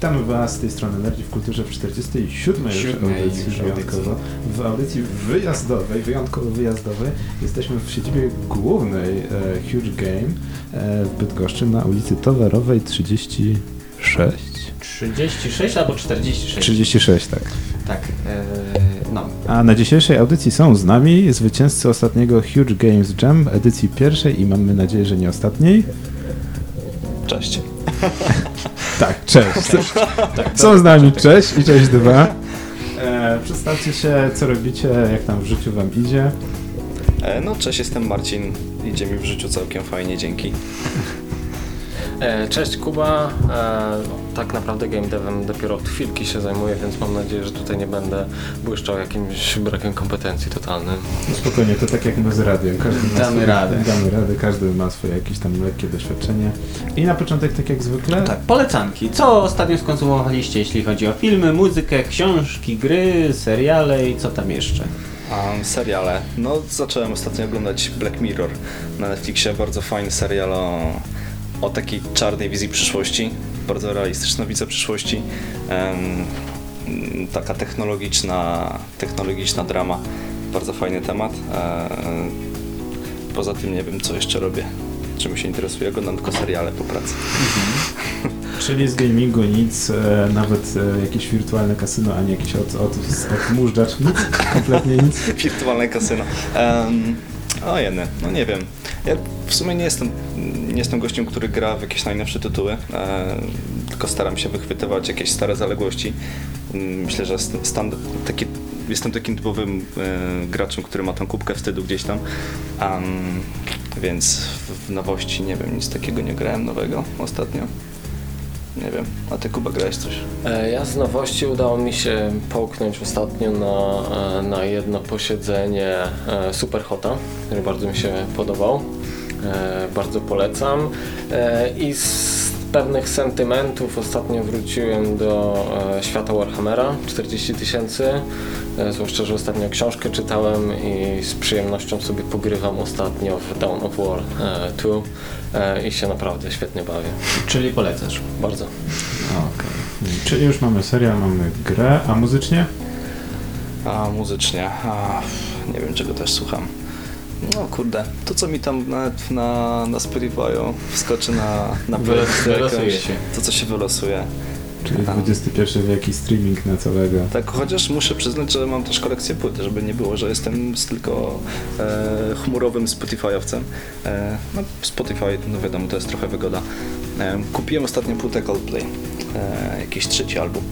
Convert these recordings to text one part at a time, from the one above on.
Witamy Was z tej strony Energii w Kulturze w 47. już audycji już wyjątkowo. W audycji wyjazdowej, wyjątkowo wyjazdowej, jesteśmy w siedzibie głównej e, Huge Game e, w Bydgoszczy na ulicy Towarowej 36. 36 albo 46. 36, tak. Tak, e, no. A na dzisiejszej audycji są z nami zwycięzcy ostatniego Huge Games Jam edycji pierwszej i mamy nadzieję, że nie ostatniej. Cześć. Tak, cześć. Są z nami cześć i cześć dwa. E, przedstawcie się, co robicie, jak tam w życiu wam idzie. E, No cześć, jestem Marcin. Idzie mi w życiu całkiem fajnie, dzięki. E, Cześć Kuba, e, tak naprawdę game devem dopiero od chwilki się zajmuję, więc mam nadzieję, że tutaj nie będę błyszczał jakimś brakiem kompetencji totalnym. No spokojnie, to tak jak my z radiem. Każdy ma Damy swoje, radę. Damy radę, każdy ma swoje jakieś tam lekkie doświadczenie. I na początek, tak jak zwykle, tak, polecanki. Co ostatnio skonsumowaliście, jeśli chodzi o filmy, muzykę, książki, gry, seriale i co tam jeszcze? Um, seriale. No zacząłem ostatnio oglądać Black Mirror na Netflixie. Bardzo fajny serial o, o takiej czarnej wizji przyszłości. Bardzo realistyczna wizja przyszłości. Taka technologiczna, technologiczna drama. Bardzo fajny temat. E, poza tym nie wiem, co jeszcze robię. Czym się interesuję, oglądam tylko seriale po pracy. czyli z gamingu nic, e, nawet e, jakieś wirtualne kasyno, ani jakiś od, od, nic, kompletnie nic. Wirtualne kasyno. Um, o jeny, no nie wiem. Ja w sumie nie jestem, nie jestem gościem, który gra w jakieś najnowsze tytuły, e, tylko staram się wychwytywać jakieś stare zaległości. Mm, Myślę, że st- stand, taki, jestem takim typowym e, graczem, który ma tą kubkę wstydu gdzieś tam. Em, więc w nowości nie wiem, nic takiego nie grałem nowego ostatnio. Nie wiem, a ty Kuba grałeś coś? E, Ja z nowości udało mi się połknąć ostatnio na, e, na jedno posiedzenie e, Superhota, który bardzo mi się podobał. Bardzo polecam. I z pewnych sentymentów ostatnio wróciłem do świata Warhammera 40 tysięcy. Zwłaszcza, że ostatnio książkę czytałem i z przyjemnością sobie pogrywam ostatnio w Dawn of War e, 2 e, i się naprawdę świetnie bawię. Czyli polecasz. Bardzo. Okej. Czyli już mamy serial, mamy grę, a muzycznie? A muzycznie, a, nie wiem czego też słucham. No kurde, to co mi tam na, na, na Spotify'u wskoczy na, na się. To co się wylosuje. Czyli Aha. XXI wiek i streaming na całego. Tak, chociaż muszę przyznać, że mam też kolekcję płyt, żeby nie było, że jestem tylko e, chmurowym Spotify'owcem. E, no Spotify, no wiadomo, to jest trochę wygoda. E, kupiłem ostatnio płytę Coldplay, e, jakiś trzeci album,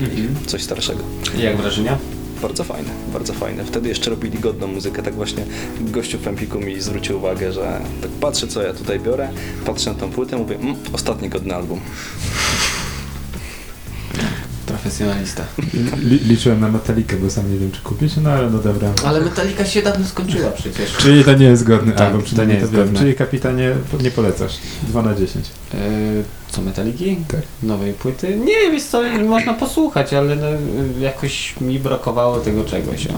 Mhm. coś starszego. I jak wrażenia? Bardzo fajne, bardzo fajne. Wtedy jeszcze robili godną muzykę. Tak właśnie gościu w Empiku mi zwrócił uwagę, że tak patrzę co ja tutaj biorę, patrzę na tą płytę, mówię, mm, ostatni godny album. Profesjonalista. Li, liczyłem na Metalikę, bo sam nie wiem, czy kupić, no ale no dobra. Ale Metallica się dawno skończyła przecież. Czyli to nie jest godny Tak, album, to nie to jest godne. Czyli kapitanie nie polecasz. 2 na 10. E, co, Metaliki? Tak. Nowej płyty? Nie, wiesz co, można posłuchać, ale no, jakoś mi brakowało tego czegoś. O.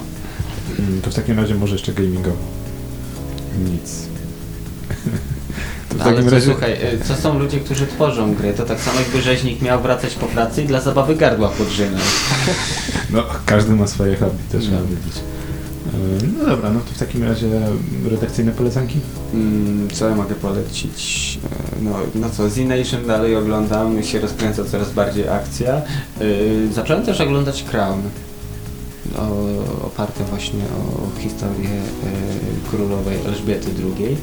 Mm, To w takim razie może jeszcze gamingowo. Nic. W Ale takim razie... słuchaj, co są ludzie, którzy tworzą gry? To tak samo jakby rzeźnik miał wracać po pracy i dla zabawy gardła podrzynał. No, każdy ma swoje hobby, też No. trzeba wiedzieć. E, No dobra, no to w takim razie redakcyjne polecanki? Mm, co ja mogę polecić? E, No, no co, Z-Nation dalej oglądam, się rozkręca coraz bardziej akcja. E, Zacząłem też oglądać Crown. Oparte właśnie o historię e, królowej Elżbiety II.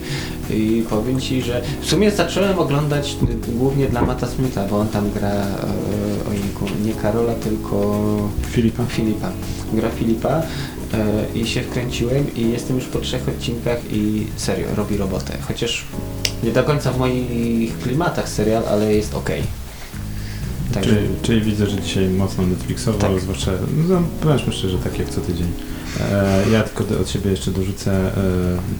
I powiem Ci, że w sumie zacząłem oglądać y, głównie dla Mata Smitha, bo on tam gra, e, ojejku, nie Karola, tylko Filipa? Filipa. Gra Filipa e, i się wkręciłem i jestem już po trzech odcinkach i serio, robi robotę. Chociaż nie do końca w moich klimatach serial, ale jest ok. Także Czyli, czyli widzę, że dzisiaj mocno Netflixowo, Tak. zwłaszcza, no powiedzmy szczerze, tak jak co tydzień. E, ja tylko od siebie jeszcze dorzucę e,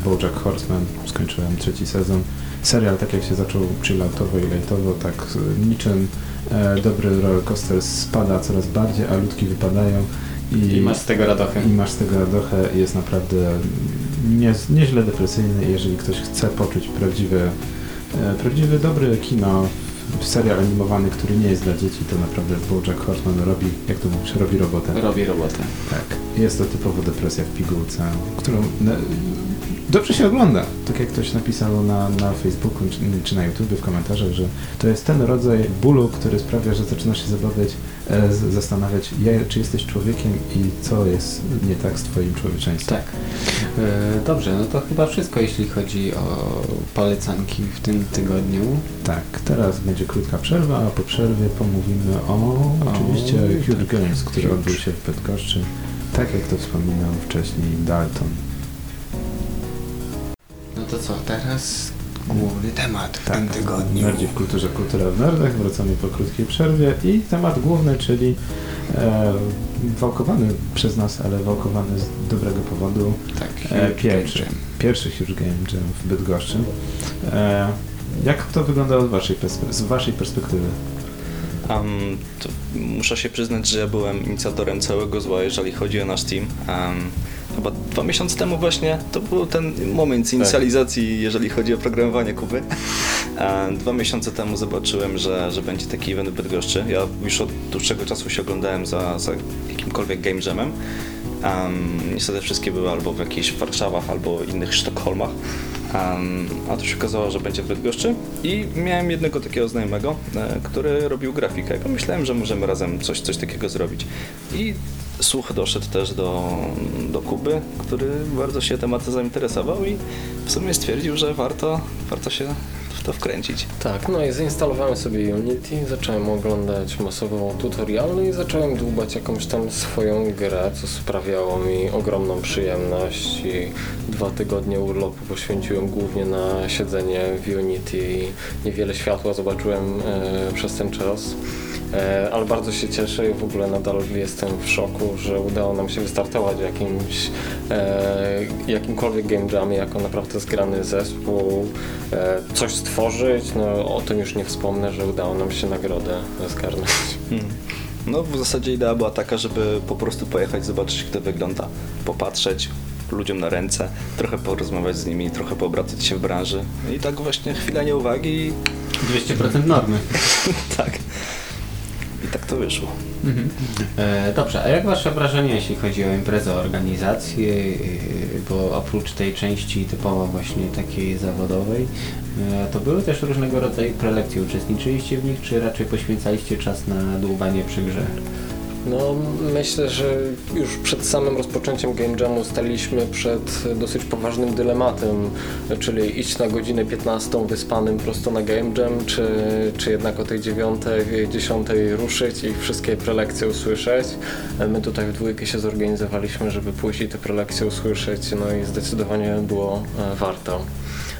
BoJack Horseman, skończyłem trzeci sezon. Serial, tak jak się zaczął chilloutowo i lightowo, tak niczym e, dobry rollercoaster spada coraz bardziej, a ludki wypadają i, i masz z tego radochę. i masz z tego radochę. Jest naprawdę nie, nieźle depresyjny. Jeżeli ktoś chce poczuć prawdziwe, e, prawdziwe dobre kino serial animowany, który nie jest dla dzieci, to naprawdę BoJack Horseman robi, jak to mówisz, robi robotę. Robi robotę. Tak. Jest to typowo depresja w pigułce, którą na, dobrze się ogląda. Tak jak ktoś napisał na, na Facebooku czy, czy na YouTube w komentarzach, że to jest ten rodzaj bólu, który sprawia, że zaczynasz się zabawiać, zastanawiać, ja, czy jesteś człowiekiem i co jest nie tak z twoim człowieczeństwem. Tak. E, dobrze, no to chyba wszystko, jeśli chodzi o polecanki w tym tygodniu. Tak, teraz będzie krótka przerwa, a po przerwie pomówimy o oczywiście Huge Games, który Huge. odbył się w Bydgoszczy, tak jak to wspominał wcześniej Dalton. No to co, teraz główny temat w Tak, tym tygodniu. Nerdzi w kulturze, kultura w nerdach. Wracamy po krótkiej przerwie i temat główny, czyli e, wałkowany przez nas, ale wałkowany z dobrego powodu. Tak, E, pierwszy, Huge Game Jam w Bydgoszczy. E, jak to wyglądało z waszej, z waszej perspektywy? Um, to muszę się przyznać, że ja byłem inicjatorem całego zła, jeżeli chodzi o nasz team. Um, chyba dwa miesiące temu właśnie to był ten moment z inicjalizacji, jeżeli chodzi o programowanie Kuby. Dwa miesiące temu zobaczyłem, że, że będzie taki event w Bydgoszczy. Ja już od dłuższego czasu się oglądałem za, za jakimkolwiek game jamem. Um, niestety wszystkie były albo w jakichś Warszawach, albo innych Sztokholmach. Um, a tu się okazało, że będzie w Bydgoszczy i miałem jednego takiego znajomego, e, który robił grafikę i pomyślałem, że możemy razem coś, coś takiego zrobić. I słuch doszedł też do, do Kuby, który bardzo się tematem zainteresował i w sumie stwierdził, że warto, warto się to wkręcić. Tak, no i zainstalowałem sobie Unity, zacząłem oglądać masową tutorialną i zacząłem dłubać jakąś tam swoją grę, co sprawiało mi ogromną przyjemność i dwa tygodnie urlopu poświęciłem głównie na siedzenie w Unity i niewiele światła zobaczyłem e, przez ten czas. E, ale bardzo się cieszę i w ogóle nadal jestem w szoku, że udało nam się wystartować w jakimś, e, jakimkolwiek game jamie jako naprawdę zgrany zespół, e, coś stworzyć, no o tym już nie wspomnę, że udało nam się nagrodę zgarnąć. Hmm. No w zasadzie idea była taka, żeby po prostu pojechać, zobaczyć jak to wygląda, popatrzeć ludziom na ręce, trochę porozmawiać z nimi, trochę poobracać się w branży i tak właśnie chwila nieuwagi i 200% normy. tak. I tak to wyszło. Mhm. E, dobrze, a jak Wasze wrażenie, jeśli chodzi o imprezę, organizację, e, bo oprócz tej części typowo właśnie takiej zawodowej, e, to były też różnego rodzaju prelekcje. Uczestniczyliście w nich, czy raczej poświęcaliście czas na dłubanie przy grze? No myślę, że już przed samym rozpoczęciem Game Jamu staliśmy przed dosyć poważnym dylematem, czyli iść na godzinę 15 wyspanym prosto na Game Jam, czy, czy jednak o tej 9, 10 ruszyć i wszystkie prelekcje usłyszeć. My tutaj w dwójkę się zorganizowaliśmy, żeby i te prelekcje usłyszeć, no i zdecydowanie było e, warto.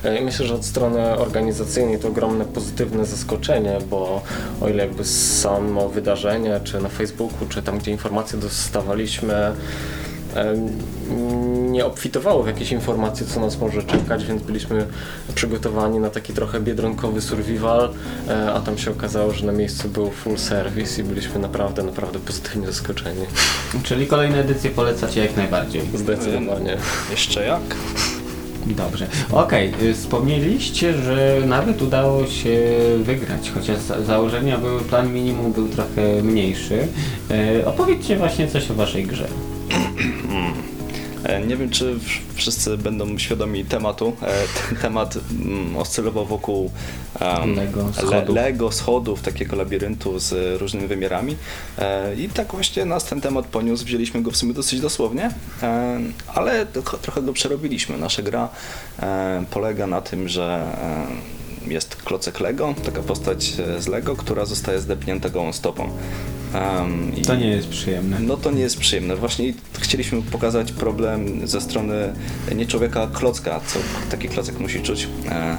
E, myślę, że od strony organizacyjnej to ogromne pozytywne zaskoczenie, bo o ile jakby samo wydarzenie, czy na Facebooku, czy tam, gdzie informacje dostawaliśmy, em, nie obfitowało w jakieś informacje, co nas może czekać, więc byliśmy przygotowani na taki trochę biedronkowy survival, e, a tam się okazało, że na miejscu był full service i byliśmy naprawdę, naprawdę pozytywnie zaskoczeni. Czyli kolejne edycje polecacie jak najbardziej. Zdecydowanie. Jeszcze jak? Dobrze. Okej, y, wspomnieliście, że nawet udało się wygrać, chociaż za- założenia były, plan minimum był trochę mniejszy. E, opowiedzcie właśnie coś o waszej grze. E, Nie wiem, czy wszyscy będą świadomi tematu. E, Ten temat mm, oscylował wokół em, Lego, le- schodów. Lego, schodów, takiego labiryntu z różnymi wymiarami. E, I tak właśnie nas ten temat poniósł. Wzięliśmy go w sumie dosyć dosłownie, ale trochę go przerobiliśmy. Nasza gra polega na tym, że jest klocek Lego, taka postać e, z Lego, która zostaje zdepnięta gołą stopą. I- To nie jest przyjemne. no to nie jest przyjemne. Właśnie chcieliśmy pokazać problem ze strony nie człowieka, klocka, co taki klocek musi czuć. E,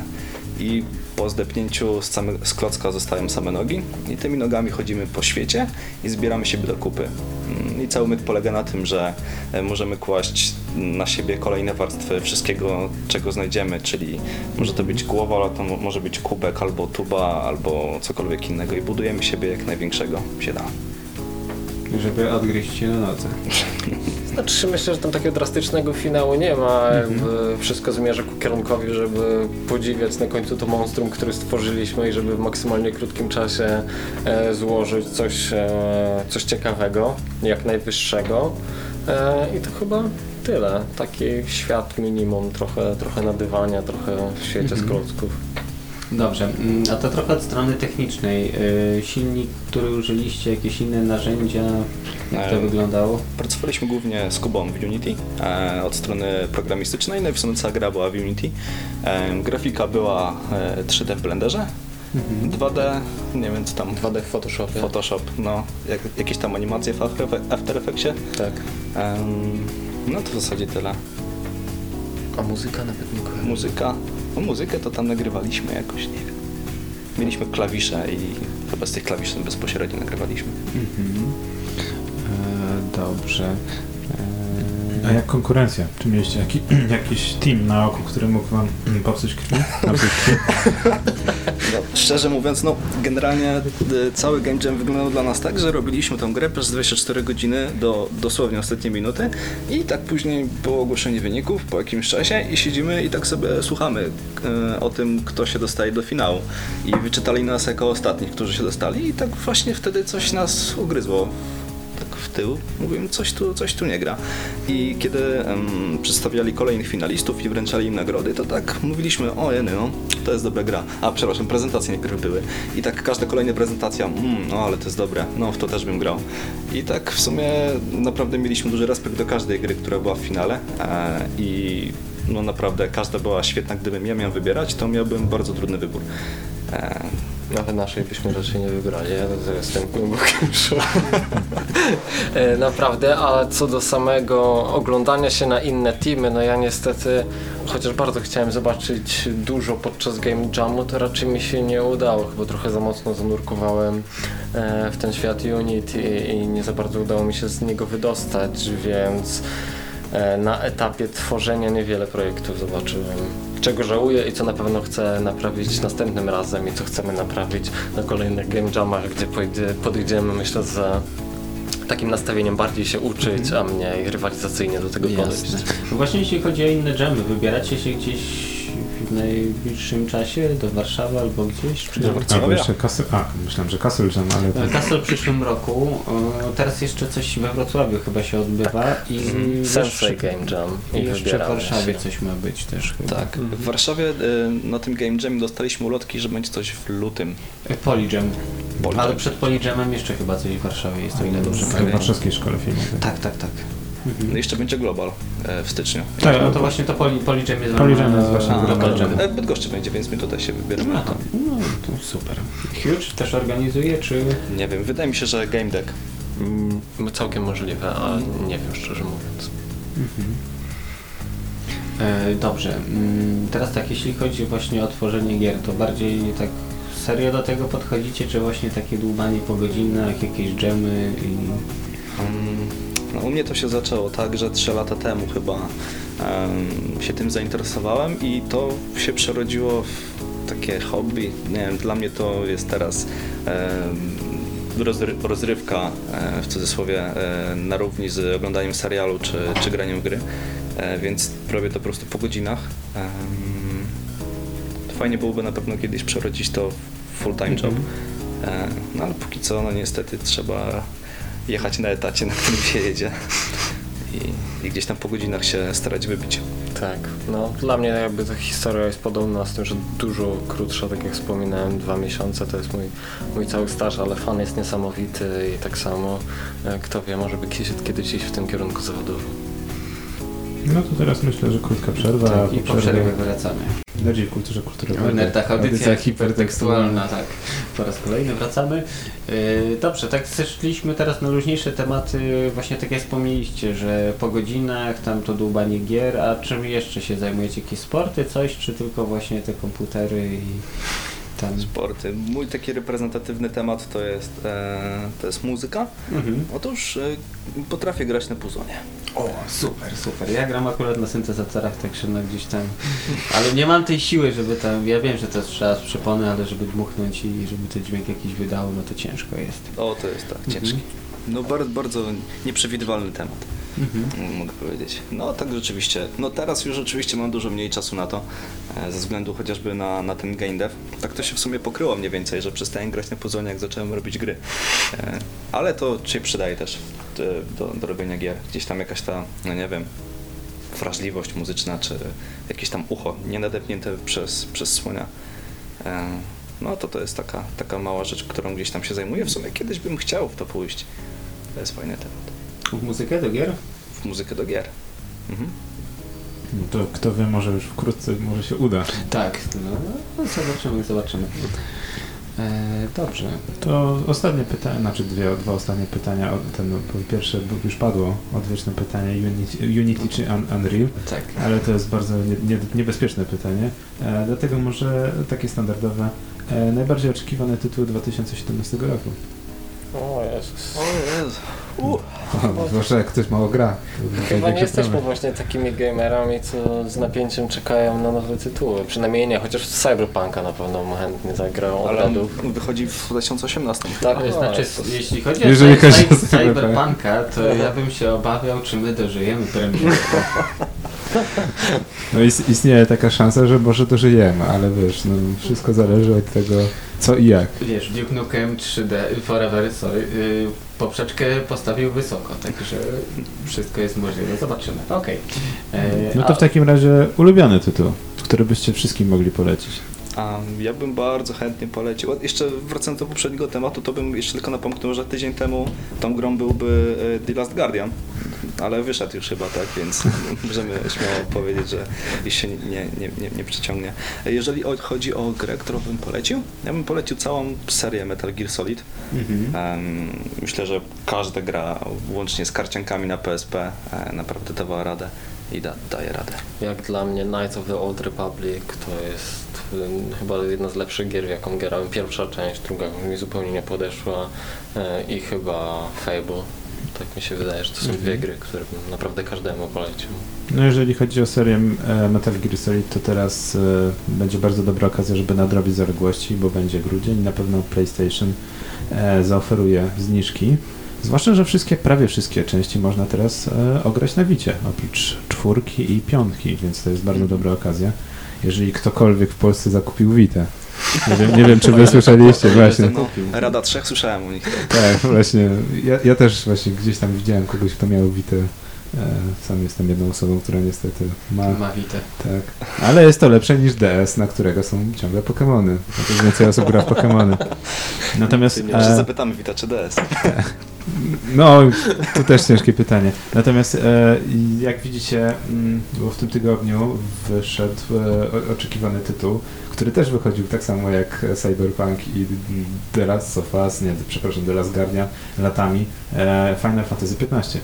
I po zdepnięciu z, same, z klocka zostają same nogi i tymi nogami chodzimy po świecie i zbieramy siebie do kupy. Mm, I cały myk polega na tym, że e, możemy kłaść na siebie kolejne warstwy wszystkiego, czego znajdziemy, czyli może to być głowa, ale to mo- może być kubek, albo tuba, albo cokolwiek innego i budujemy siebie jak największego się da. Żeby odgryźć się na nodze. Znaczy myślę, że tam takiego drastycznego finału nie ma. Mhm. Wszystko zmierza ku kierunkowi, żeby podziwiać na końcu to monstrum, które stworzyliśmy i żeby w maksymalnie krótkim czasie e, złożyć coś, e, coś ciekawego, jak najwyższego. E, I to chyba tyle. Taki świat minimum, trochę, trochę nadywania, trochę w świecie z Mhm. klocków. Dobrze, mm, a to trochę od strony technicznej. Silnik, który użyliście, jakieś inne narzędzia, jak to wyglądało? Pracowaliśmy głównie z Kubą w Unity e, od strony programistycznej, no i w sumie cała gra była w Unity. E, grafika była e, 3D w Blenderze, Mhm. 2D, nie wiem co tam, 2D w Photoshopie. Photoshop, no, jak, jakieś tam animacje w After Effectsie. tak. No to w zasadzie tyle. A muzyka nawet nie kojarzy. Muzyka, no muzykę to tam nagrywaliśmy jakoś, nie wiem. Mieliśmy klawisze i chyba z tych klawiszy bezpośrednio nagrywaliśmy. Mhm. E, dobrze. E, A jak konkurencja? Czy mieliście jaki, jakiś team na oku, który mógł wam mm, popsuć krwi? No, szczerze mówiąc, no generalnie y, cały Game Jam wyglądał dla nas tak, że robiliśmy tą grę przez 24 godziny do dosłownie ostatniej minuty i tak później było ogłoszenie wyników po jakimś czasie i siedzimy i tak sobie słuchamy y, o tym, kto się dostaje do finału. I wyczytali nas jako ostatnich, którzy się dostali i tak właśnie wtedy coś nas ugryzło w tył, mówiłem, coś tu, coś tu nie gra. I kiedy em, przedstawiali kolejnych finalistów i wręczali im nagrody, to tak mówiliśmy, o jeny, no, to jest dobra gra. A, przepraszam, prezentacje niektóre były. I tak każda kolejna prezentacja, mm, no ale to jest dobre, no w to też bym grał. I tak w sumie naprawdę mieliśmy duży respekt do każdej gry, która była w finale e, i no naprawdę każda była świetna. Gdybym ja miał wybierać, to miałbym bardzo trudny wybór. E, Nawet naszej byśmy raczej nie wybrali, ja jestem głębokim szoku. E, Naprawdę, ale co do samego oglądania się na inne teamy, no ja niestety, chociaż bardzo chciałem zobaczyć dużo podczas Game Jamu, to raczej mi się nie udało, chyba trochę za mocno zanurkowałem e, w ten świat Unity i nie za bardzo udało mi się z niego wydostać, więc na etapie tworzenia niewiele projektów zobaczyłem. Czego żałuję i co na pewno chcę naprawić następnym razem i co chcemy naprawić na kolejnych game jamach, gdzie podejdziemy myślę z takim nastawieniem bardziej się uczyć, a mniej rywalizacyjnie do tego podejść. Jasne. Właśnie jeśli chodzi o inne dżemy, wybieracie się gdzieś w najbliższym czasie do Warszawy albo gdzieś? Czy... Do Albo Wrocławia. jeszcze Castle... A, myślałem, że Castle Jam, ale... To... Castle w przyszłym roku. Teraz jeszcze coś we Wrocławiu chyba się odbywa i Sensei jeszcze, Game Jam i i jeszcze w Warszawie się. coś ma być też chyba. Tak, w Warszawie y, na tym Game Jamie dostaliśmy ulotki, że będzie coś w lutym. E. Polyjam. Ale przed Polyjamem jeszcze chyba coś w Warszawie jest, o ile dobrze W pamiętam. Warszawskiej Szkole Filmowej. Tak, tak, tak. No i jeszcze będzie Global e, w styczniu. Tak, No to właśnie to Poly, Polyjam jest Polyjam ramach- jest właśnie a, w ramach- Local Jam. E, w Bydgoszczy będzie, więc my tutaj się wybieramy. No to, no to super. Huge też organizuje, czy... Nie wiem, wydaje mi się, że Game Deck. Mm, Całkiem możliwe, a nie wiem szczerze mówiąc. E, dobrze. Mm, Teraz tak, jeśli chodzi właśnie o tworzenie gier, to bardziej tak serio do tego podchodzicie, czy właśnie takie dłubanie po godzinach, jakieś dżemy i... Mm, No, u mnie to się zaczęło tak, że 3 lata temu chyba em, się tym zainteresowałem i to się przerodziło w takie hobby. Nie wiem, dla mnie to jest teraz rozry rozrywka e, w cudzysłowie e, na równi z oglądaniem serialu czy, czy graniem w gry, e, więc robię to po prostu po godzinach. Em, Fajnie byłoby na pewno kiedyś przerodzić to w full-time job. Mhm. No ale póki co, no niestety trzeba jechać na etacie, na którym się jedzie i, i gdzieś tam po godzinach się starać wybić. Tak, no dla mnie jakby ta historia jest podobna z tym, że dużo krótsza, tak jak wspominałem, dwa miesiące to jest mój, mój cały staż, ale fan jest niesamowity i tak samo, e, kto wie, może by kiedyś, kiedyś iść w tym kierunku zawodowym. No to teraz myślę, że krótka przerwa. Tak, a I po przerwie wracamy. Bardziej w kulturze kulturowej. W nerdach audycja hipertekstualna, tak. Po raz kolejny wracamy. Yy, Dobrze, tak zeszliśmy teraz na luźniejsze tematy, właśnie tak jak wspomnieliście, że po godzinach tam to dłubanie gier, a czym jeszcze się zajmujecie? Jakieś sporty, coś, czy tylko właśnie te komputery i tam... Sporty. Mój taki reprezentatywny temat to jest, e, to jest muzyka. Mhm. Otóż e, potrafię grać na puzonie. O, super, super. Ja gram akurat na syntezatorach, także no gdzieś tam, ale nie mam tej siły, żeby tam, ja wiem, że to trzeba z przypony, ale żeby dmuchnąć i żeby ten dźwięk jakiś wydało, no to ciężko jest. O, to jest tak, Mhm. ciężki. No bardzo, bardzo nieprzewidywalny temat. Mhm. mogę powiedzieć. No tak rzeczywiście. No teraz już rzeczywiście mam dużo mniej czasu na to, e, ze względu chociażby na, na ten game dev. Tak to się w sumie pokryło mniej więcej, że przestałem grać na puzonie, jak zacząłem robić gry. E, Ale to się przydaje też e, do, do robienia gier. Gdzieś tam jakaś ta, no nie wiem, wrażliwość muzyczna, czy jakieś tam ucho nienadepnięte przez, przez słonia. No to to jest taka, taka mała rzecz, którą gdzieś tam się zajmuję. W sumie kiedyś bym chciał w to pójść. To jest fajny temat. W muzykę do gier? W muzykę do gier. Mhm. No to kto wie, może już wkrótce może się uda. Tak, no zobaczymy, zobaczymy. E, dobrze. To ostatnie pytanie, znaczy dwie, dwa ostatnie pytania. Ten, no, po pierwsze już padło, odwieczne pytanie Unity, Unity czy Un Unreal, Tak. ale to jest bardzo nie, nie, niebezpieczne pytanie. E, dlatego może takie standardowe. E, najbardziej oczekiwane tytuły 2017 roku. O Jezus. O Jezu. U. O, zwłaszcza jak ktoś mało gra. Chyba nie jesteśmy problem. właśnie takimi gamerami, co z napięciem czekają na nowe tytuły. Przynajmniej nie, chociaż w Cyberpunka na pewno chętnie zagrają Ale on wychodzi w 2018. Tak, To znaczy, jeśli chodzi Jeżeli o chodzi o cy- Cyberpunk. Cyberpunka, to ja bym się obawiał, czy my dożyjemy premiery. No is, istnieje taka szansa, że może dożyjemy, ale wiesz, no, wszystko zależy od tego, co i jak. Wiesz, Duke Nukem 3D Forever, sorry, yy, poprzeczkę postawił wysoko, także wszystko jest możliwe. Zobaczymy. Okej. E, No to a- w takim razie ulubiony tytuł, który byście wszystkim mogli polecić. A ja bym bardzo chętnie polecił. Jeszcze wracając do poprzedniego tematu, to bym jeszcze tylko napomknął, że tydzień temu tą grą byłby e, The Last Guardian, ale wyszedł już chyba, tak, więc możemy śmiało powiedzieć, że się nie, nie, nie, nie przeciągnie. Jeżeli chodzi o grę, którą bym polecił, ja bym polecił całą serię Metal Gear Solid. Mhm. Myślę, że każda gra, łącznie z karciankami na PSP, e, naprawdę dawała radę i da, daje radę. Jak dla mnie Knights of the Old Republic to jest chyba jedna z lepszych gier, w jaką grałem. Pierwsza część, druga mi zupełnie nie podeszła y, i chyba Fable. Tak mi się wydaje, że to są Mhm. dwie gry, które bym naprawdę każdemu polecił. No jeżeli chodzi o serię e, Metal Gear Solid, to teraz e, będzie bardzo dobra okazja, żeby nadrobić zaległości, bo będzie grudzień i na pewno PlayStation e, zaoferuje zniżki. Zwłaszcza, że wszystkie, prawie wszystkie części można teraz e, ograć na Wicie, oprócz czwórki i piątki, więc to jest bardzo dobra okazja. Jeżeli ktokolwiek w Polsce zakupił Witę. Nie wiem, nie wiem czy wy słyszeliście właśnie. Rada Trzech słyszałem u nich. Tak, właśnie. Ja, ja też właśnie gdzieś tam widziałem kogoś, kto miał Witę. E, sam jestem jedną osobą, która niestety ma. Ma witę. Tak. Ale jest to lepsze niż DS, na którego są ciągle Pokémony. Dlatego więcej osób gra w Pokémony. Natomiast. Może E, zapytamy Wita czy DS. no, to też ciężkie pytanie. Natomiast e, jak widzicie, mm, bo w tym tygodniu wyszedł e, oczekiwany tytuł, który też wychodził tak samo jak Cyberpunk i The Last of Us, nie, przepraszam, The Last Guardian latami, e, Final Fantasy XV.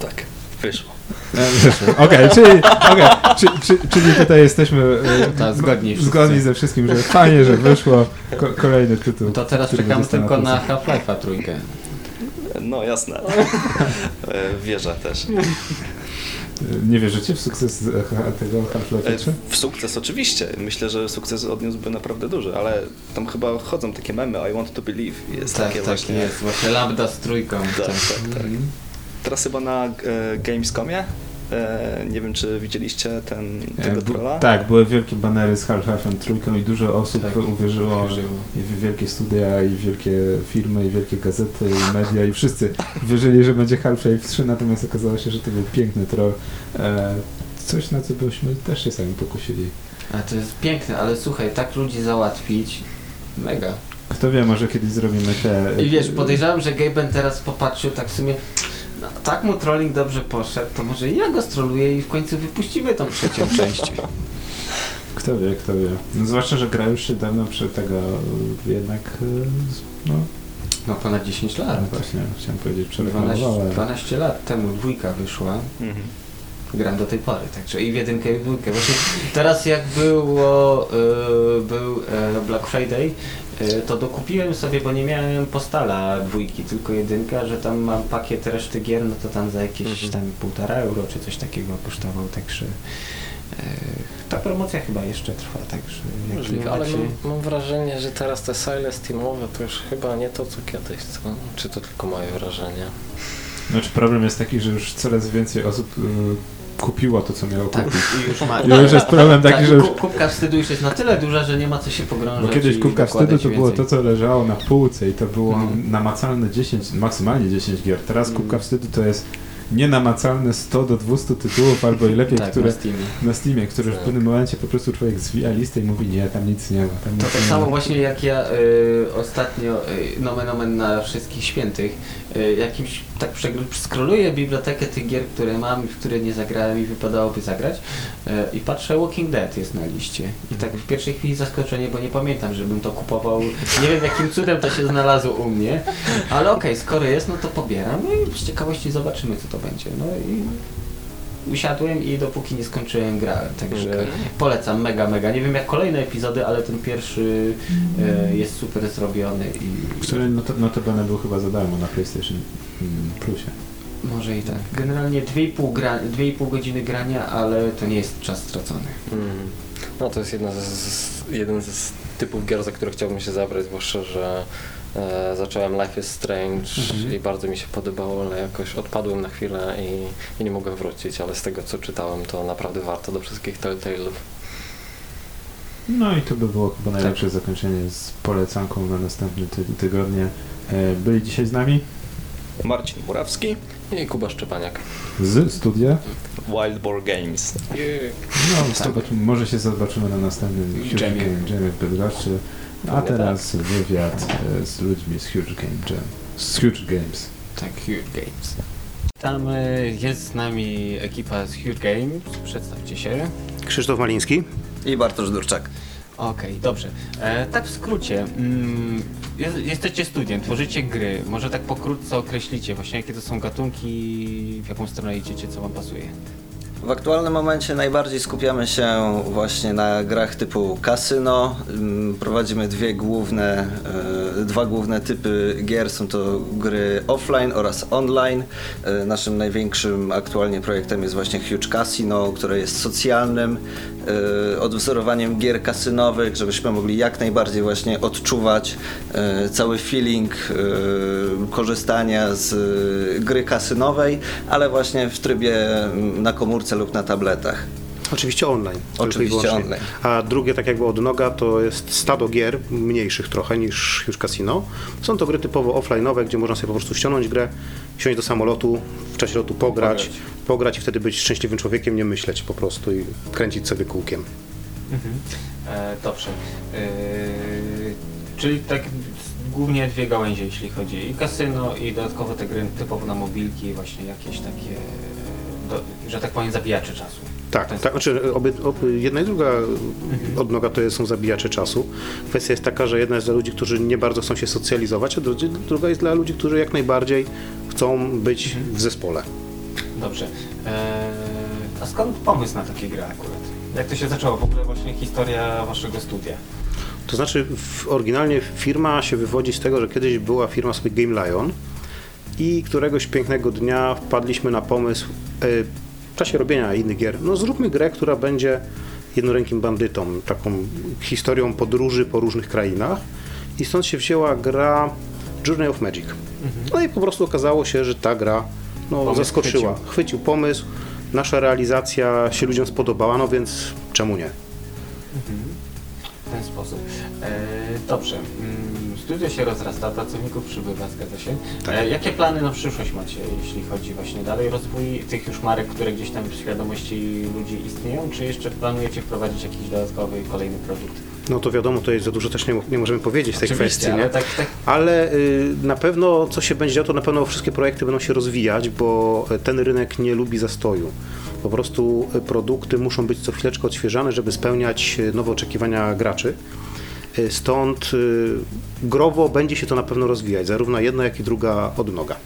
Tak, wyszło. Wyszło. Okej, czyli, okej, czy, czy, czyli tutaj jesteśmy e, Tak, zgodni zgodni ze wszystkim, że fajnie, że wyszło ko- kolejny tytuł. To teraz będzie tylko na. Half-Life'a trójkę. No jasne. E, Wierzę też. Nie wierzycie w sukces e, tego Half-Life 3? W sukces oczywiście. Myślę, że sukces odniósłby naprawdę duży, ale tam chyba chodzą takie memy I want to believe. Jest tak, takie tak właśnie. jest. Właśnie Lambda z trójką. Tak, tak, tak. Mhm. Teraz chyba na e, Gamescomie. E, nie wiem, czy widzieliście ten, tego E, trolla. Tak, były wielkie banery z Half-Life'em trójką i dużo osób Tak, uwierzyło uwierzyło. i w wielkie studia, i wielkie firmy, i wielkie gazety, i media, i wszyscy wierzyli, że będzie Half-Life 3, natomiast okazało się, że to był piękny troll. E, coś, na co byśmy też się sami pokusili. A to jest piękne, ale słuchaj, tak ludzi załatwić, mega. Kto wie, może kiedyś zrobimy te... I wiesz, podejrzewam, że Gaben teraz popatrzył tak w sumie, no, tak mu trolling dobrze poszedł, to może ja go stroluję i w końcu wypuścimy tą trzecią część. Kto wie, kto wie. No, zwłaszcza, że gra już się dawno przy tego e, jednak, e, no, No ponad 10 lat. właśnie, chciałem powiedzieć, 12, przereklamowała. 12 lat temu dwójka wyszła. Mhm. Gram do tej pory, także i w jedynkę i w dwójkę. Właśnie teraz jak było, y, był e, Black Friday, y, to dokupiłem sobie, bo nie miałem postala dwójki, tylko jedynka, że tam mam pakiet reszty gier, no to tam za jakieś Mhm. tam półtora euro czy coś takiego kosztował, także e, ta promocja chyba jeszcze trwa, także jak Możliwe, nie ale macie... mam, mam wrażenie, że teraz te sale steamowe to już chyba nie to co kiedyś, co? Czy to tylko moje wrażenie? Znaczy problem jest taki, że już coraz więcej osób y, kupiło to, co miało Tak, kupić. i już ma... I już jest problem taki, tak, że już... ku- kubka wstydu już jest na tyle duża, że nie ma co się pogrążać Bo kiedyś kubka wstydu to było to, co leżało na półce i to było Mhm. namacalne 10, maksymalnie 10 gier. Teraz Mhm. kubka wstydu to jest nienamacalne 100 do 200 tytułów albo i lepiej, tak, które na Steamie. na Steamie, które w Tak. pewnym momencie po prostu człowiek zwija listę i mówi nie, tam nic nie ma. Tam To tak nie samo właśnie jak ja y, ostatnio, y, nomen omen na wszystkich świętych, y, jakimś tak scrolluję bibliotekę tych gier, które mam i w które nie zagrałem i wypadałoby zagrać y, i patrzę Walking Dead jest na liście. I tak w pierwszej chwili zaskoczenie, bo nie pamiętam, żebym to kupował. Nie wiem jakim cudem to się znalazło u mnie, ale okej, skoro jest, no to pobieram i z ciekawości zobaczymy co to będzie. No i usiadłem i dopóki nie skończyłem grałem, także Okej. polecam mega, mega. Nie wiem jak kolejne epizody, ale ten pierwszy e, jest super zrobiony i Który not, notabene był chyba za darmo na PlayStation mm, Plusie. może i tak. Generalnie 2,5 gra, 2,5 godziny grania, ale to nie jest czas stracony. Mm. No to jest jedna z, z, jeden z typów gier, za które chciałbym się zabrać, zwłaszcza, że e, zacząłem Life is Strange Mhm. i bardzo mi się podobało, ale jakoś odpadłem na chwilę i, i nie mogłem wrócić, ale z tego co czytałem, to naprawdę warto do wszystkich Telltale'ów. No i to by było chyba najlepsze zakończenie z polecanką na następne ty tygodnie. E, byli dzisiaj z nami Marcin Murawski, I Kuba Szczepaniak. z studia. Wild Boar Games. No, zobaczymy, może się zobaczymy na następnym Jamie. Jamie w Bydgoszczy. A Pewnie teraz wywiad e, z ludźmi z Huge Game Jam. Z Huge Games. Tak, Huge Games. Tam e, jest z nami ekipa z Huge Games. Przedstawcie się. Krzysztof Maliński. I Bartosz Durczak. Okej, dobrze. E, tak w skrócie. Mm, jest, jesteście studiem, tworzycie gry. Może tak pokrótce określicie właśnie jakie to są gatunki, w jaką stronę idziecie, co wam pasuje. W aktualnym momencie najbardziej skupiamy się właśnie na grach typu kasyno. Ym, Prowadzimy dwie główne, e, dwa główne typy gier. Są to gry offline oraz online. E, Naszym największym aktualnie projektem jest właśnie Huge Casino, które jest socjalnym odwzorowaniem gier kasynowych, żebyśmy mogli jak najbardziej właśnie odczuwać e, cały feeling e, korzystania z gry kasynowej, ale właśnie w trybie mm, na komórce lub na tabletach. Oczywiście online. Oczywiście online. A drugie, tak jakby odnoga, to jest stado gier, mniejszych trochę niż już casino. Są to gry typowo offline'owe, gdzie można sobie po prostu ściągnąć grę, siąść do samolotu, w czasie lotu pograć, Pograć. pograć, i wtedy być szczęśliwym człowiekiem, nie myśleć po prostu i kręcić sobie kółkiem. E, dobrze. E, czyli tak głównie dwie gałęzie, jeśli chodzi i kasyno, i dodatkowo te gry typowo na mobilki, właśnie jakieś takie, do, że tak powiem, zabijacze czasu. Tak, tak znaczy obie, ob, jedna i druga odnoga to są zabijacze czasu. Kwestia jest taka, że jedna jest dla ludzi, którzy nie bardzo chcą się socjalizować, a drugi- druga jest dla ludzi, którzy jak najbardziej chcą być w zespole. Dobrze. E, a skąd pomysł na takie gry akurat? Jak to się zaczęło? W ogóle właśnie historia waszego studia. To znaczy, oryginalnie firma się wywodzi z tego, że kiedyś była firma sobie Game Lion i któregoś pięknego dnia wpadliśmy na pomysł e, w czasie robienia innych gier. No zróbmy grę, która będzie jednorękim bandytą, taką historią podróży po różnych krainach i stąd się wzięła gra Journey of Magic. No i po prostu okazało się, że ta gra no, Pomysł zaskoczyła. chwycił. chwycił pomysł, nasza realizacja się ludziom spodobała, no więc czemu nie? W ten sposób. E, dobrze. Studio się rozrasta, pracowników przybywa, zgadza się. E, jakie plany na przyszłość macie, jeśli chodzi właśnie dalej rozwój tych już marek, które gdzieś tam w świadomości ludzi istnieją, czy jeszcze planujecie wprowadzić jakiś dodatkowy, kolejny produkt? No to wiadomo, to jest za dużo też nie, nie możemy powiedzieć w tej Oczywiście, kwestii, ale nie? tak, tak Ale y, na pewno co się będzie działo, to na pewno wszystkie projekty będą się rozwijać, bo ten rynek nie lubi zastoju. Po prostu produkty muszą być co chwileczkę odświeżane, żeby spełniać y, nowe oczekiwania graczy. Y, Stąd y, growo będzie się to na pewno rozwijać, zarówno jedna, jak i druga odnoga.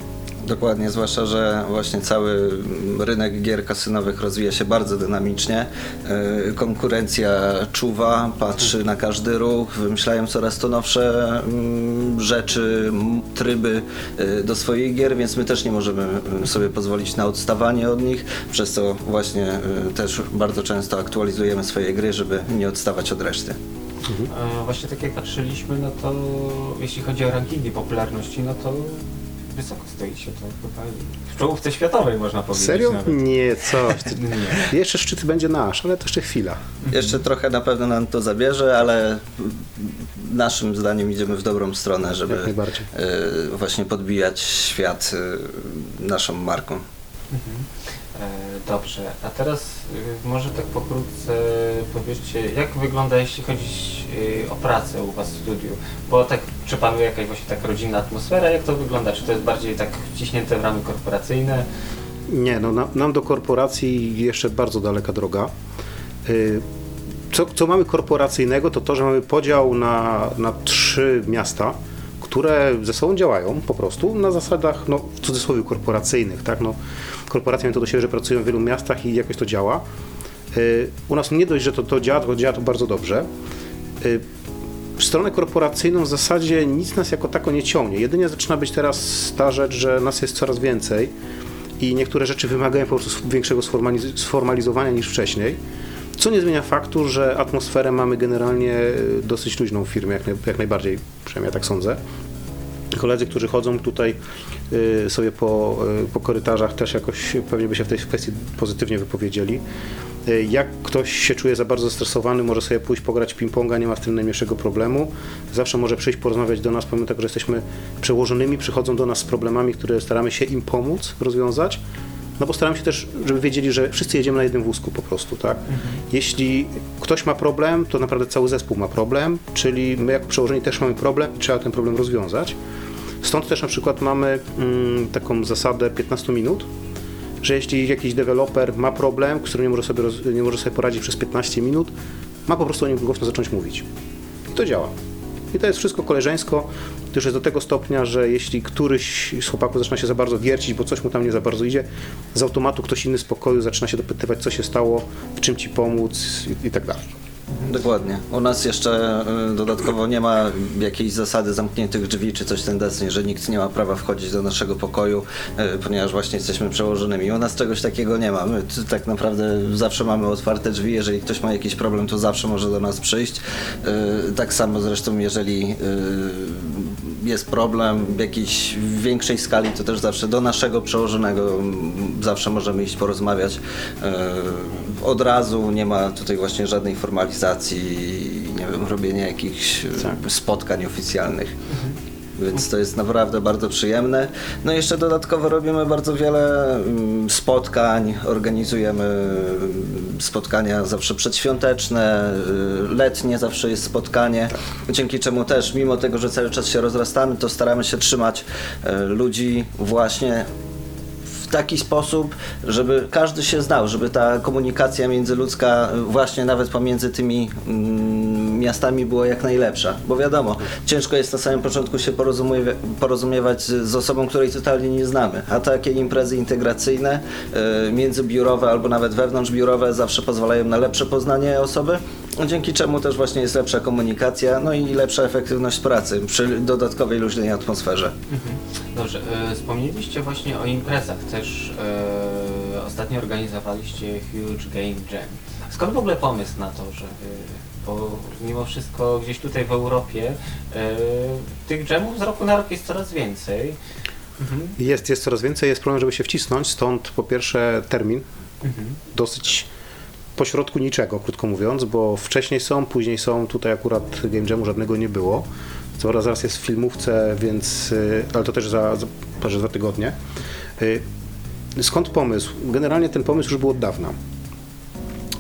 Dokładnie, zwłaszcza, że właśnie cały rynek gier kasynowych rozwija się bardzo dynamicznie. Yy, Konkurencja czuwa, patrzy na każdy ruch, wymyślają coraz to nowsze mm, rzeczy, tryby do swoich gier, więc my też nie możemy sobie pozwolić na odstawanie od nich, przez co właśnie też bardzo często aktualizujemy swoje gry, żeby nie odstawać od reszty. E, Właśnie tak jak patrzyliśmy, no to jeśli chodzi o rankingi popularności, no to wysoko stoicie, to chyba w czołówce światowej można powiedzieć Serio? nawet. Nie, ty- Nie. Jeszcze szczyt będzie nasz, ale to jeszcze chwila. Jeszcze trochę na pewno nam to zabierze, ale naszym zdaniem idziemy w dobrą stronę, żeby y, właśnie podbijać świat y, naszą marką. Mhm. E, Dobrze, a teraz y, może tak pokrótce powiedzcie, jak wygląda jeśli chodzi y, o pracę u Was w studiu? Bo tak, czy panuje jakaś właśnie tak rodzinna atmosfera? Jak to wygląda? Czy to jest bardziej tak wciśnięte w ramy korporacyjne? Nie, no na, nam do korporacji jeszcze bardzo daleka droga. Co, co mamy korporacyjnego, to to, że mamy podział na, na trzy miasta, które ze sobą działają po prostu na zasadach, no w cudzysłowie korporacyjnych, tak, no korporacje mają to do siebie, że pracują w wielu miastach i jakoś to działa. Y, U nas nie dość, że to, to działa, to działa to bardzo dobrze. Y, w stronę korporacyjną w zasadzie nic nas jako tako nie ciągnie. Jedynie zaczyna być teraz ta rzecz, że nas jest coraz więcej i niektóre rzeczy wymagają po prostu większego sformaliz- sformalizowania niż wcześniej. Co nie zmienia faktu, że atmosferę mamy generalnie dosyć luźną w firmie, jak, naj, jak najbardziej, przynajmniej ja tak sądzę. Koledzy, którzy chodzą tutaj y, sobie po, y, po korytarzach, też jakoś pewnie by się w tej kwestii pozytywnie wypowiedzieli. Jak ktoś się czuje za bardzo zestresowany, może sobie pójść pograć ping-ponga, nie ma w tym najmniejszego problemu. Zawsze może przyjść porozmawiać do nas, pomimo tego, że jesteśmy przełożonymi, przychodzą do nas z problemami, które staramy się im pomóc rozwiązać. No bo staram się też, żeby wiedzieli, że wszyscy jedziemy na jednym wózku po prostu, tak? Jeśli ktoś ma problem, to naprawdę cały zespół ma problem, czyli my jako przełożeni też mamy problem i trzeba ten problem rozwiązać. Stąd też na przykład mamy mm, taką zasadę 15 minut, że jeśli jakiś deweloper ma problem, z którym nie może sobie, roz, nie może sobie poradzić przez 15 minut, ma po prostu o nim głośno zacząć mówić. I to działa. I to jest wszystko koleżeńsko, już jest do tego stopnia, że jeśli któryś z chłopaków zaczyna się za bardzo wiercić, bo coś mu tam nie za bardzo idzie, z automatu ktoś inny z pokoju zaczyna się dopytywać, co się stało, w czym ci pomóc i, i tak dalej. Dokładnie. U nas jeszcze y, dodatkowo nie ma jakiejś zasady zamkniętych drzwi czy coś tendencji, że nikt nie ma prawa wchodzić do naszego pokoju, y, ponieważ właśnie jesteśmy przełożonymi. U nas czegoś takiego nie ma. My tak naprawdę zawsze mamy otwarte drzwi. Jeżeli ktoś ma jakiś problem, to zawsze może do nas przyjść. Y, Tak samo zresztą, jeżeli jest problem w jakiejś większej skali, to też zawsze do naszego przełożonego zawsze możemy iść porozmawiać. Y, Od razu nie ma tutaj właśnie żadnej formalizacji, nie wiem, robienia jakichś y, spotkań oficjalnych. Więc to jest naprawdę bardzo przyjemne. No i jeszcze dodatkowo robimy bardzo wiele mm, spotkań, organizujemy mm, spotkania zawsze przedświąteczne, y, letnie zawsze jest spotkanie, dzięki czemu też, mimo tego, że cały czas się rozrastamy, to staramy się trzymać y, ludzi właśnie taki sposób, żeby każdy się znał, żeby ta komunikacja międzyludzka y, właśnie nawet pomiędzy tymi mm, miastami była jak najlepsza. Bo wiadomo, ciężko jest na samym początku się porozumiewa- porozumiewać z z osobą, której totalnie nie znamy. A takie imprezy integracyjne, y, międzybiurowe albo nawet wewnątrzbiurowe zawsze pozwalają na lepsze poznanie osoby, dzięki czemu też właśnie jest lepsza komunikacja, no i lepsza efektywność pracy przy dodatkowej luźnej atmosferze. Mhm. Dobrze, e, wspomnieliście właśnie o imprezach. Też e, ostatnio organizowaliście Huge Game Jam. Skąd w ogóle pomysł na to, że bo mimo wszystko gdzieś tutaj w Europie e, tych jamów z roku na rok jest coraz więcej. Mhm. Jest, jest coraz więcej, jest problem, żeby się wcisnąć, stąd po pierwsze termin, Mhm. dosyć pośrodku niczego, krótko mówiąc, bo wcześniej są, później są, tutaj akurat Game Jamu żadnego nie było. Co prawda zaraz jest w filmówce, więc, y, ale to też za, za dwa tygodnie. Y, Skąd pomysł? Generalnie ten pomysł już był od dawna.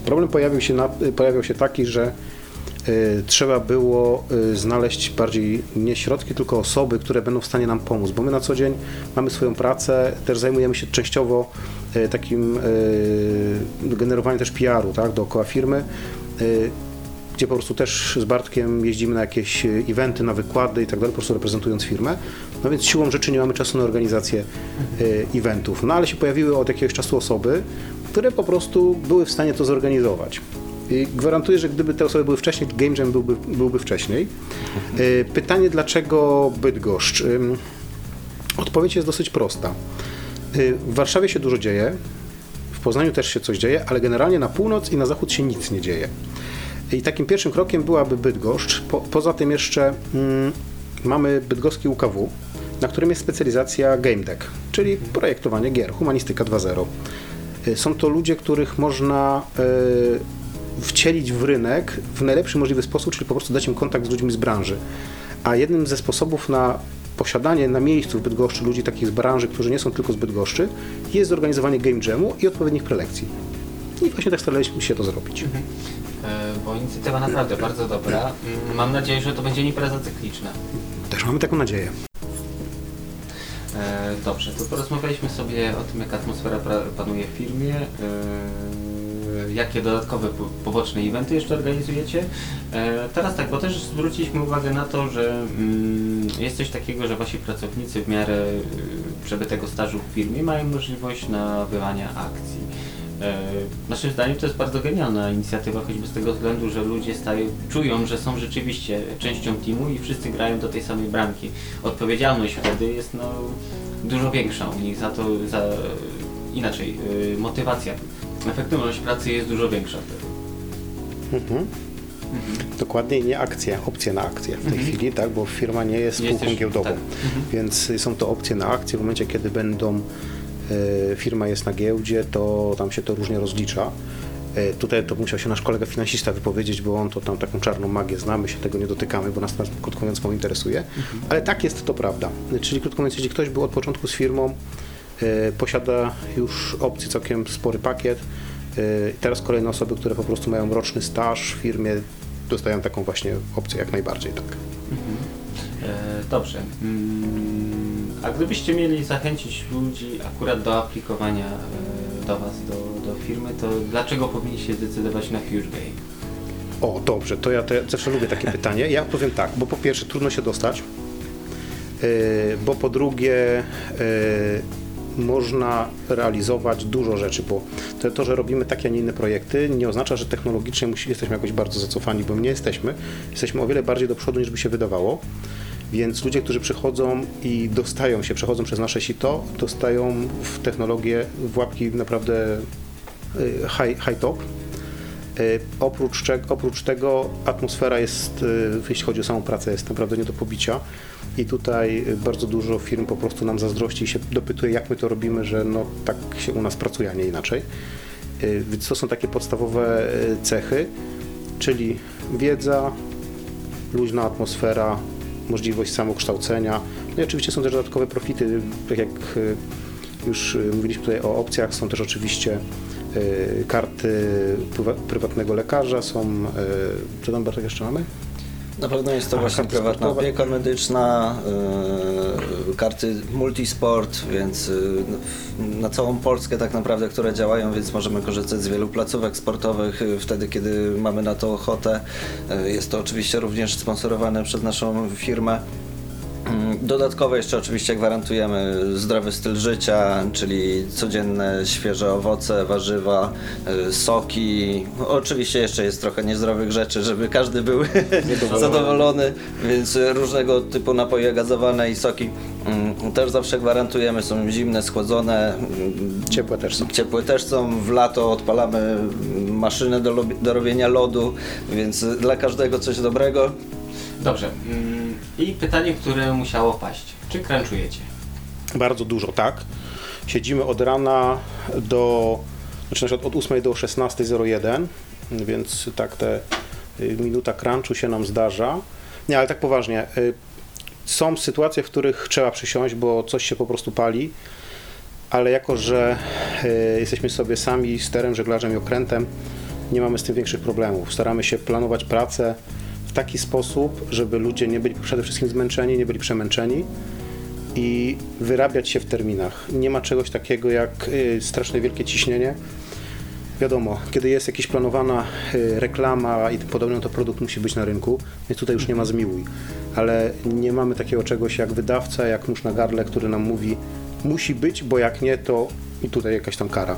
Problem pojawił się, na, pojawiał się taki, że trzeba było y, znaleźć bardziej nie środki, tylko osoby, które będą w stanie nam pomóc, bo my na co dzień mamy swoją pracę, też zajmujemy się częściowo y, takim y, generowaniem też PR-u tak, dookoła firmy, y, gdzie po prostu też z Bartkiem jeździmy na jakieś y, eventy, na wykłady i tak dalej, po prostu reprezentując firmę. No więc siłą rzeczy nie mamy czasu na organizację y, eventów. No ale się pojawiły od jakiegoś czasu osoby, które po prostu były w stanie to zorganizować. I gwarantuję, że gdyby te osoby były wcześniej, Game Jam byłby, byłby wcześniej. Y, Pytanie, dlaczego Bydgoszcz? Odpowiedź jest dosyć prosta. Y, W Warszawie się dużo dzieje, w Poznaniu też się coś dzieje, ale generalnie na północ i na zachód się nic nie dzieje. I takim pierwszym krokiem byłaby Bydgoszcz. Po, poza tym jeszcze mm, mamy bydgoski UKW, na którym jest specjalizacja Game Deck, czyli projektowanie gier, humanistyka 2.0. Y, Są to ludzie, których można wcielić w rynek w najlepszy możliwy sposób, czyli po prostu dać im kontakt z ludźmi z branży. A jednym ze sposobów na posiadanie na miejscu w Bydgoszczy ludzi takich z branży, którzy nie są tylko z Bydgoszczy, jest zorganizowanie game jamu i odpowiednich prelekcji. I właśnie tak staraliśmy się to zrobić. E, Bo inicjatywa naprawdę bardzo dobra. Mm, Mam nadzieję, że to będzie impreza cykliczna. Też mamy taką nadzieję. E, Dobrze, to porozmawialiśmy sobie o tym, jak atmosfera panuje w firmie, e, jakie dodatkowe po- poboczne eventy jeszcze organizujecie. E, Teraz tak, bo też zwróciliśmy uwagę na to, że mm, jest coś takiego, że wasi pracownicy w miarę y, przebytego stażu w firmie mają możliwość nabywania akcji. E, Naszym zdaniem to jest bardzo genialna inicjatywa, choćby z tego względu, że ludzie stają, czują, że są rzeczywiście częścią teamu i wszyscy grają do tej samej bramki. Odpowiedzialność wtedy jest no, dużo większa u nich za to, za, inaczej, y, motywacja, efektywność pracy jest dużo większa wtedy. Mhm. Dokładnie nie akcje, opcje na akcje w tej Mhm. chwili, tak, bo firma nie jest spółką jesteś- giełdową, tak. Mhm. więc są to opcje na akcje. W momencie, kiedy będą, e, firma jest na giełdzie, to tam się to różnie rozlicza. E, Tutaj to musiał się nasz kolega finansista wypowiedzieć, bo on to tam taką czarną magię zna, my się tego nie dotykamy, bo nas, nas krótko mówiąc mało interesuje. Mhm. Ale tak jest to prawda. Czyli krótko mówiąc, jeśli ktoś był od początku z firmą, posiada już opcję całkiem spory pakiet. e, Teraz kolejne osoby, które po prostu mają roczny staż w firmie, dostają taką właśnie opcję jak najbardziej, tak. E, Dobrze. Mm, A gdybyście mieli zachęcić ludzi akurat do aplikowania e, do Was, do, do firmy, to dlaczego powinniście zdecydować na Huge Game? O, dobrze, to ja te, zawsze lubię takie pytanie. Ja powiem tak, bo po pierwsze trudno się dostać, bo po drugie można realizować dużo rzeczy, bo to, to, że robimy takie, a nie inne projekty, nie oznacza, że technologicznie jesteśmy jakoś bardzo zacofani, bo nie jesteśmy. Jesteśmy o wiele bardziej do przodu, niż by się wydawało. Więc ludzie, którzy przychodzą i dostają się, przechodzą przez nasze sito, dostają w technologię w łapki naprawdę yy, high, high top. E, Oprócz, oprócz tego atmosfera jest, e, jeśli chodzi o samą pracę, jest naprawdę nie do pobicia. I tutaj bardzo dużo firm po prostu nam zazdrości i się dopytuje, jak my to robimy, że no tak się u nas pracuje, a nie inaczej. E, Więc to są takie podstawowe cechy, czyli wiedza, luźna atmosfera, możliwość samokształcenia. No i oczywiście są też dodatkowe profity, tak jak już mówiliśmy tutaj o opcjach, są też oczywiście karty prywa- prywatnego lekarza, są, e, co tam Bartek jeszcze mamy? Na pewno jest to A, właśnie karty prywatna opieka medyczna, yy, karty multisport, więc yy, na całą Polskę tak naprawdę, które działają, więc możemy korzystać z wielu placówek sportowych yy, wtedy, kiedy mamy na to ochotę. Yy, jest to oczywiście również sponsorowane przez naszą firmę. Dodatkowo jeszcze oczywiście gwarantujemy zdrowy styl życia, czyli codzienne świeże owoce, warzywa, y, soki. Oczywiście jeszcze jest trochę niezdrowych rzeczy, żeby każdy był zadowolony, więc różnego typu napoje gazowane i soki mm, też zawsze gwarantujemy. Są zimne, schłodzone, mm, Ciepłe też są. Ciepłe też są, w lato odpalamy maszynę do, do robienia lodu, więc dla każdego coś dobrego. Dobrze. mm, I pytanie, które musiało paść. Czy crunchujecie? Bardzo dużo, tak. Siedzimy od rana do, znaczy od 8 do 16.01, więc tak te y, minuta crunchu się nam zdarza. Nie, ale tak poważnie. y, Są sytuacje, w których trzeba przysiąść, bo coś się po prostu pali, ale jako, że y, jesteśmy sobie sami sterem, żeglarzem i okrętem, nie mamy z tym większych problemów. Staramy się planować pracę w taki sposób, żeby ludzie nie byli przede wszystkim zmęczeni, nie byli przemęczeni i wyrabiać się w terminach. Nie ma czegoś takiego jak y, straszne wielkie ciśnienie. Wiadomo, kiedy jest jakaś planowana y, reklama i tym podobne, to produkt musi być na rynku, więc tutaj już nie ma zmiłuj. Ale nie mamy takiego czegoś jak wydawca, jak nóż na gardle, który nam mówi musi być, bo jak nie, to i tutaj jakaś tam kara.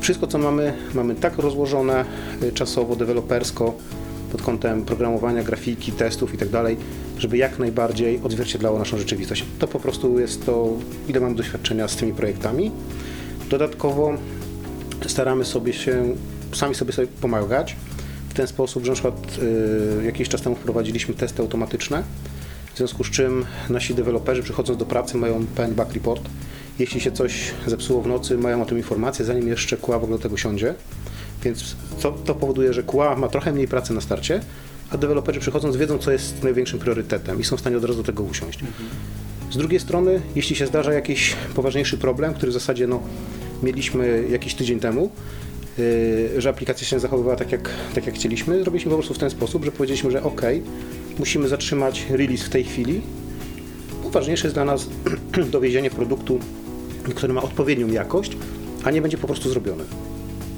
Wszystko, co mamy, mamy tak rozłożone y, czasowo, dewelopersko, pod kątem programowania, grafiki, testów i tak dalej, żeby jak najbardziej odzwierciedlało naszą rzeczywistość. To po prostu jest to, ile mam doświadczenia z tymi projektami. Dodatkowo staramy sobie się, sami sobie, sobie pomagać w ten sposób, że na przykład y, jakiś czas temu wprowadziliśmy testy automatyczne, W związku z czym nasi deweloperzy przychodząc do pracy mają pełen back report. Jeśli się coś zepsuło w nocy, mają o tym informację, zanim jeszcze QA w ogóle do tego siądzie. Więc to, to powoduje, że QA ma trochę mniej pracy na starcie, a deweloperzy przychodząc wiedzą, co jest największym priorytetem i są w stanie od razu do tego usiąść. Z drugiej strony, jeśli się zdarza jakiś poważniejszy problem, który w zasadzie no, mieliśmy jakiś tydzień temu, yy, że aplikacja się zachowywała tak jak, tak jak chcieliśmy, zrobiliśmy po prostu w ten sposób, że powiedzieliśmy, że ok, musimy zatrzymać release w tej chwili. bo Ważniejsze jest dla nas dowiezienie produktu, który ma odpowiednią jakość, a nie będzie po prostu zrobiony.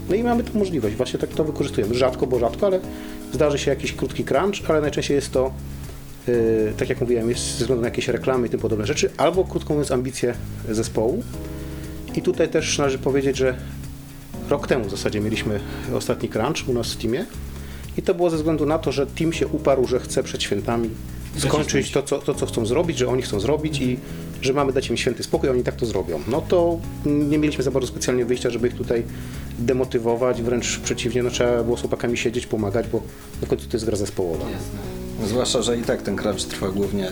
No i mamy tę możliwość, właśnie tak to wykorzystujemy. Rzadko, bo rzadko, ale zdarzy się jakiś krótki crunch, ale najczęściej jest to, yy, tak jak mówiłem, jest ze względu na jakieś reklamy i tym podobne rzeczy, albo krótko mówiąc ambicje zespołu. I tutaj też należy powiedzieć, że rok temu w zasadzie mieliśmy ostatni crunch u nas w teamie i to było ze względu na to, że team się uparł, że chce przed świętami skończyć to co, to, co chcą zrobić, że oni chcą zrobić i że mamy dać im święty spokój, oni tak to zrobią. No to nie mieliśmy za bardzo specjalnie wyjścia, żeby ich tutaj demotywować, wręcz przeciwnie, no trzeba było z chłopakami siedzieć, pomagać, bo na końcu to jest gra zespołowa. Jasne. Zwłaszcza, że i tak ten crunch trwa głównie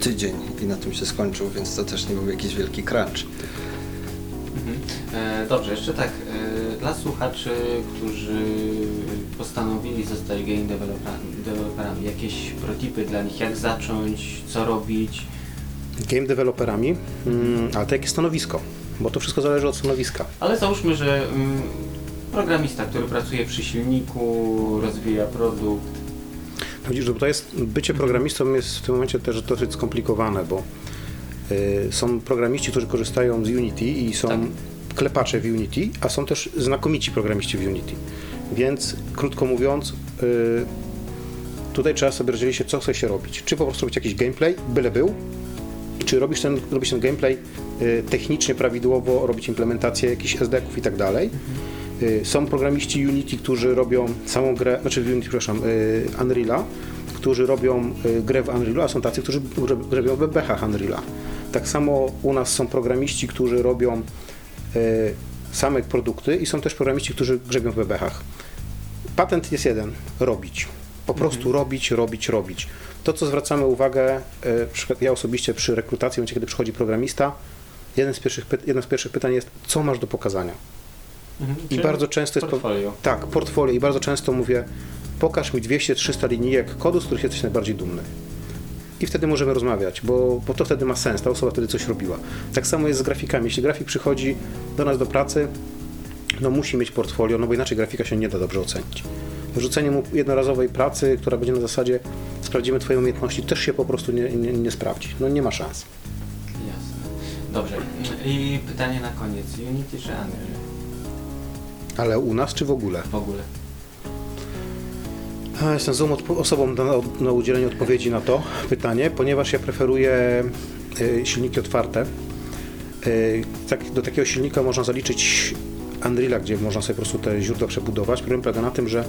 tydzień i na tym się skończył, więc to też nie był jakiś wielki crunch. Mhm. E, dobrze, jeszcze tak, e, dla słuchaczy, którzy postanowili zostać game developera- deweloperami, jakieś protipy dla nich, jak zacząć, co robić? Game deweloperami, mm, ale to jakie stanowisko? Bo to wszystko zależy od stanowiska. Ale załóżmy, że mm, programista, który pracuje przy silniku, rozwija produkt, Widzisz, że to jest, bycie programistą jest w tym momencie też dosyć skomplikowane, bo y, są programiści, którzy korzystają z Unity i są Tak. klepacze w Unity, a są też znakomici programiści w Unity. Więc krótko mówiąc, y, tutaj trzeba sobie rozdzielić się, co chce się robić. Czy po prostu robić jakiś gameplay, byle był, czy robisz ten, robisz ten gameplay technicznie prawidłowo, robić implementację jakichś SD-ków i tak dalej. Y, Są programiści Unity, którzy robią samą grę, znaczy Unity, przepraszam, y, Unreala, którzy robią y, grę w Unrealu, a są tacy, którzy robią w bebechach Unreala. Tak samo u nas są programiści, którzy robią y, same produkty i są też programiści, którzy grzebią w bebechach. Patent jest jeden, robić. Po prostu robić, robić, robić. To, co zwracamy uwagę, ja osobiście przy rekrutacji, w momencie, kiedy przychodzi programista, jeden z pierwszych, jedno z pierwszych pytań jest, co masz do pokazania? I Czyli bardzo często jest... po- portfolio. Tak, portfolio. I bardzo często mówię, pokaż mi 200-300 linijek kodu, z których jesteś najbardziej dumny. I wtedy możemy rozmawiać, bo, bo to wtedy ma sens, ta osoba wtedy coś robiła. Tak samo jest z grafikami. Jeśli grafik przychodzi do nas do pracy, no musi mieć portfolio, no bo inaczej grafika się nie da dobrze ocenić. Wrzucenie mu jednorazowej pracy, która będzie na zasadzie sprawdzimy twoje umiejętności, też się po prostu nie, nie, nie sprawdzi. No nie ma szans. Dobrze. I pytanie na koniec. Unity czy Unreal? Ale u nas czy w ogóle? W ogóle. A, Jestem złą odpo- osobą na, na udzielenie odpowiedzi na to pytanie, ponieważ ja preferuję y, silniki otwarte. Y, tak, do takiego silnika można zaliczyć Unreala, gdzie można sobie po prostu te źródła przebudować. Problem polega na tym, że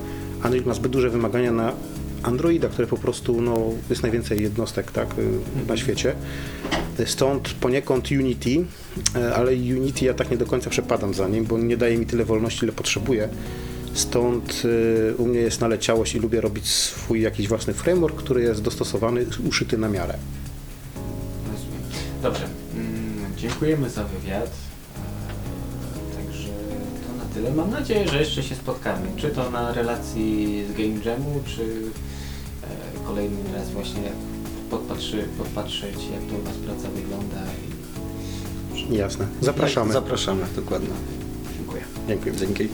Unreal ma zbyt duże wymagania na Androida, które po prostu no, jest najwięcej jednostek tak, y, na świecie. Stąd poniekąd Unity, y, ale Unity ja tak nie do końca przepadam za nim, bo nie daje mi tyle wolności, ile potrzebuję. Stąd y, u mnie jest naleciałość i lubię robić swój jakiś własny framework, który jest dostosowany, uszyty na miarę. Rozumiem. Dobrze. Mm, dziękujemy za wywiad. Eee, Także to na tyle. Mam nadzieję, że jeszcze się spotkamy. Czy to na relacji z Game Jamu, czy e, kolejny raz właśnie podpatrzy, podpatrzeć, jak to u Was praca wygląda. I... Jasne. Zapraszamy. Zapraszamy, dokładnie. Dziękuję. Dziękuję. Dzięki.